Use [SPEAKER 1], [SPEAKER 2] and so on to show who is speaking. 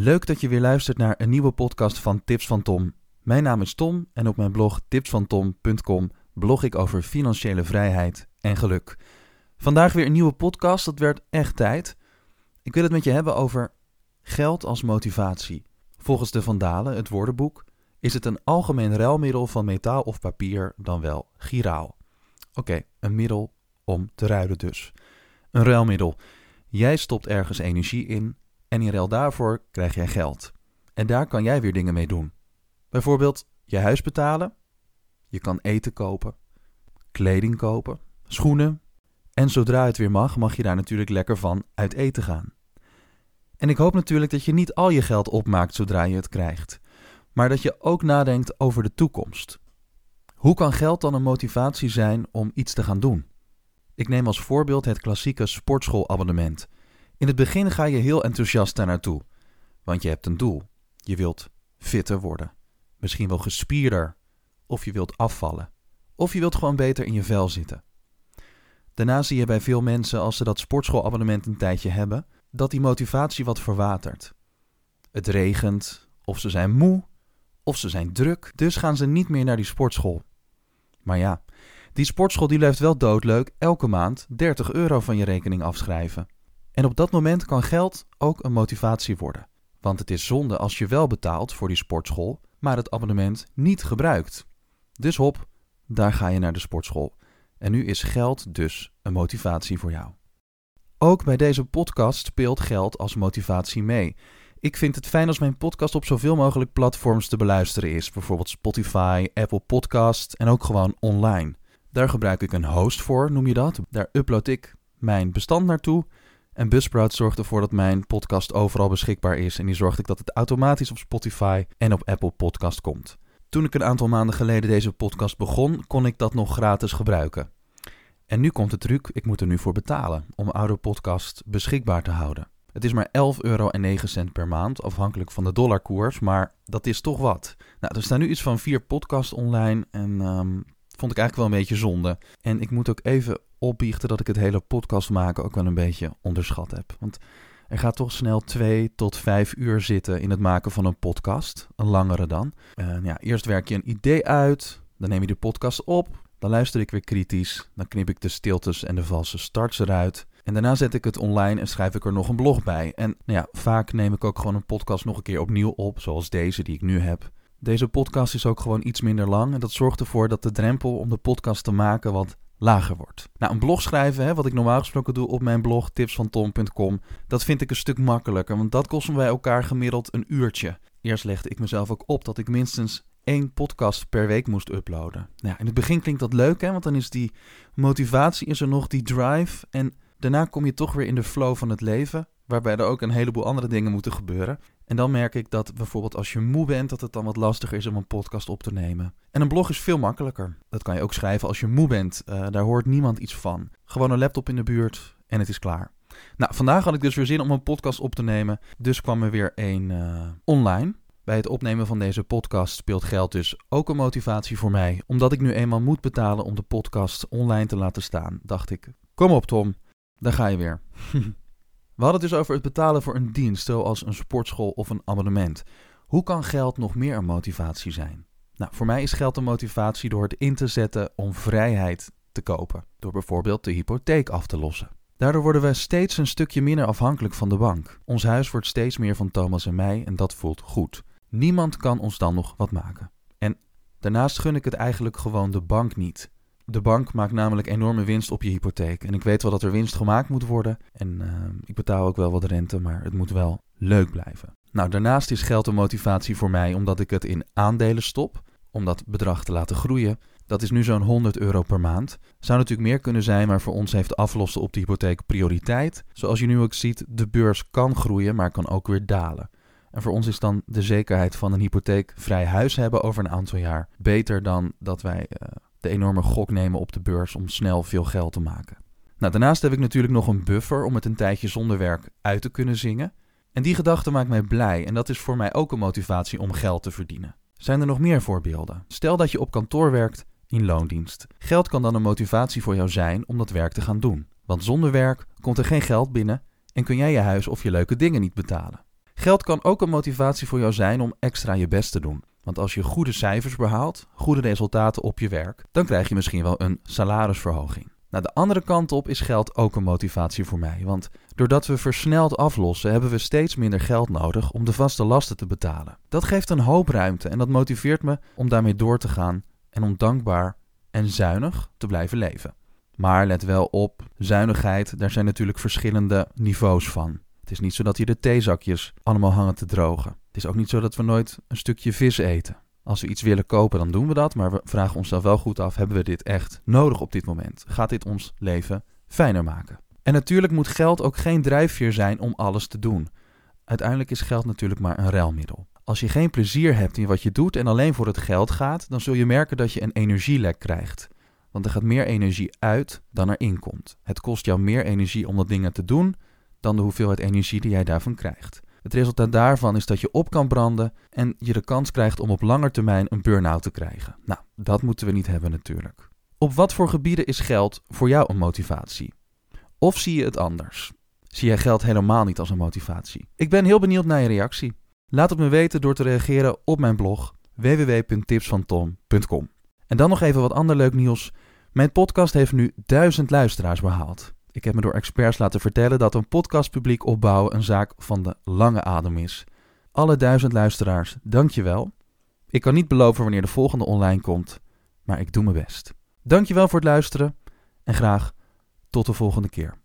[SPEAKER 1] Leuk dat je weer luistert naar een nieuwe podcast van Tips van Tom. Mijn naam is Tom en op mijn blog tipsvantom.com blog ik over financiële vrijheid en geluk. Vandaag weer een nieuwe podcast, dat werd echt tijd. Ik wil het met je hebben over geld als motivatie. Volgens de Vandalen, het woordenboek, is het een algemeen ruilmiddel van metaal of papier, dan wel giraal. Oké, een middel om te ruilen dus. Een ruilmiddel. Jij stopt ergens energie in en in ruil daarvoor krijg jij geld. En daar kan jij weer dingen mee doen. Bijvoorbeeld je huis betalen, je kan eten kopen, kleding kopen, schoenen. En zodra het weer mag, mag je daar natuurlijk lekker van uit eten gaan. En ik hoop natuurlijk dat je niet al je geld opmaakt zodra je het krijgt, maar dat je ook nadenkt over de toekomst. Hoe kan geld dan een motivatie zijn om iets te gaan doen? Ik neem als voorbeeld het klassieke sportschoolabonnement. In het begin ga je heel enthousiast daar naartoe, want je hebt een doel. Je wilt fitter worden, misschien wel gespierder, of je wilt afvallen, of je wilt gewoon beter in je vel zitten. Daarna zie je bij veel mensen, als ze dat sportschoolabonnement een tijdje hebben, dat die motivatie wat verwatert. Het regent, of ze zijn moe, of ze zijn druk, dus gaan ze niet meer naar die sportschool. Maar ja, die sportschool die blijft wel doodleuk elke maand 30 euro van je rekening afschrijven. En op dat moment kan geld ook een motivatie worden. Want het is zonde als je wel betaalt voor die sportschool, maar het abonnement niet gebruikt. Dus hop, daar ga je naar de sportschool. En nu is geld dus een motivatie voor jou. Ook bij deze podcast speelt geld als motivatie mee. Ik vind het fijn als mijn podcast op zoveel mogelijk platforms te beluisteren is, bijvoorbeeld Spotify, Apple Podcast en ook gewoon online. Daar gebruik ik een host voor, noem je dat. Daar upload ik mijn bestand naartoe. En Buzzsprout zorgt ervoor dat mijn podcast overal beschikbaar is. En die zorgt ik dat het automatisch op Spotify en op Apple Podcast komt. Toen ik een aantal maanden geleden deze podcast begon, kon ik dat nog gratis gebruiken. En nu komt de truc, ik moet er nu voor betalen om oude podcast beschikbaar te houden. Het is maar 11,09 euro per maand, afhankelijk van de dollarkoers, maar dat is toch wat. Nou, er staan nu iets van vier podcasts online en um, vond ik eigenlijk wel een beetje zonde. En ik moet ook even opbiechten dat ik het hele podcast maken ook wel een beetje onderschat heb. Want er gaat toch snel twee tot vijf uur zitten in het maken van een podcast. Een langere dan. Ja, eerst werk je een idee uit. Dan neem je de podcast op. Dan luister ik weer kritisch. Dan knip ik de stiltes en de valse starts eruit. En daarna zet ik het online en schrijf ik er nog een blog bij. En nou ja, vaak neem ik ook gewoon een podcast nog een keer opnieuw op, zoals deze die ik nu heb. Deze podcast is ook gewoon iets minder lang en dat zorgt ervoor dat de drempel om de podcast te maken wat lager wordt. Nou, een blog schrijven, hè, wat ik normaal gesproken doe op mijn blog tipsvantom.com, dat vind ik een stuk makkelijker, want dat kost me bij elkaar gemiddeld een uurtje. Eerst legde ik mezelf ook op dat ik minstens één podcast per week moest uploaden. Nou in het begin klinkt dat leuk, hè, want dan is die motivatie, is er nog die drive en daarna kom je toch weer in de flow van het leven, waarbij er ook een heleboel andere dingen moeten gebeuren. En dan merk ik dat bijvoorbeeld als je moe bent, dat het dan wat lastiger is om een podcast op te nemen. En een blog is veel makkelijker. Dat kan je ook schrijven als je moe bent. Uh, daar hoort niemand iets van. Gewoon een laptop in de buurt en het is klaar. Nou, vandaag had ik dus weer zin om een podcast op te nemen. Dus kwam er weer een uh, online. Bij het opnemen van deze podcast speelt geld dus ook een motivatie voor mij. Omdat ik nu eenmaal moet betalen om de podcast online te laten staan, dacht ik: Kom op, Tom, daar ga je weer. We hadden het dus over het betalen voor een dienst, zoals een sportschool of een abonnement. Hoe kan geld nog meer een motivatie zijn? Nou, voor mij is geld een motivatie door het in te zetten om vrijheid te kopen. Door bijvoorbeeld de hypotheek af te lossen. Daardoor worden we steeds een stukje minder afhankelijk van de bank. Ons huis wordt steeds meer van Thomas en mij en dat voelt goed. Niemand kan ons dan nog wat maken. En daarnaast gun ik het eigenlijk gewoon de bank niet. De bank maakt namelijk enorme winst op je hypotheek. En ik weet wel dat er winst gemaakt moet worden. En uh, ik betaal ook wel wat rente, maar het moet wel leuk blijven. Nou, daarnaast is geld een motivatie voor mij omdat ik het in aandelen stop. Om dat bedrag te laten groeien. Dat is nu zo'n 100 euro per maand. Zou natuurlijk meer kunnen zijn, maar voor ons heeft aflossen op de hypotheek prioriteit. Zoals je nu ook ziet, de beurs kan groeien, maar kan ook weer dalen. En voor ons is dan de zekerheid van een hypotheekvrij huis hebben over een aantal jaar beter dan dat wij uh, de enorme gok nemen op de beurs om snel veel geld te maken. Nou, daarnaast heb ik natuurlijk nog een buffer om het een tijdje zonder werk uit te kunnen zingen. En die gedachte maakt mij blij en dat is voor mij ook een motivatie om geld te verdienen. Zijn er nog meer voorbeelden? Stel dat je op kantoor werkt in loondienst. Geld kan dan een motivatie voor jou zijn om dat werk te gaan doen. Want zonder werk komt er geen geld binnen en kun jij je huis of je leuke dingen niet betalen. Geld kan ook een motivatie voor jou zijn om extra je best te doen. Want als je goede cijfers behaalt, goede resultaten op je werk, dan krijg je misschien wel een salarisverhoging. Nou, de andere kant op is geld ook een motivatie voor mij. Want doordat we versneld aflossen, hebben we steeds minder geld nodig om de vaste lasten te betalen. Dat geeft een hoop ruimte en dat motiveert me om daarmee door te gaan en om dankbaar en zuinig te blijven leven. Maar let wel op, zuinigheid, daar zijn natuurlijk verschillende niveaus van. Het is niet zo dat hier de theezakjes allemaal hangen te drogen. Het is ook niet zo dat we nooit een stukje vis eten. Als we iets willen kopen, dan doen we dat. Maar we vragen onszelf wel goed af: hebben we dit echt nodig op dit moment? Gaat dit ons leven fijner maken? En natuurlijk moet geld ook geen drijfveer zijn om alles te doen. Uiteindelijk is geld natuurlijk maar een ruilmiddel. Als je geen plezier hebt in wat je doet en alleen voor het geld gaat, dan zul je merken dat je een energielek krijgt. Want er gaat meer energie uit dan er in komt. Het kost jou meer energie om dat dingen te doen dan de hoeveelheid energie die jij daarvan krijgt. Het resultaat daarvan is dat je op kan branden en je de kans krijgt om op lange termijn een burn-out te krijgen. Nou, dat moeten we niet hebben natuurlijk. Op wat voor gebieden is geld voor jou een motivatie? Of zie je het anders? Zie jij geld helemaal niet als een motivatie? Ik ben heel benieuwd naar je reactie. Laat het me weten door te reageren op mijn blog www.tipsvantom.com. En dan nog even wat ander leuk nieuws. Mijn podcast heeft nu duizend luisteraars behaald. Ik heb me door experts laten vertellen dat een podcastpubliek opbouwen een zaak van de lange adem is. Alle duizend luisteraars, dankjewel. Ik kan niet beloven wanneer de volgende online komt, maar ik doe mijn best. Dankjewel voor het luisteren en graag tot de volgende keer.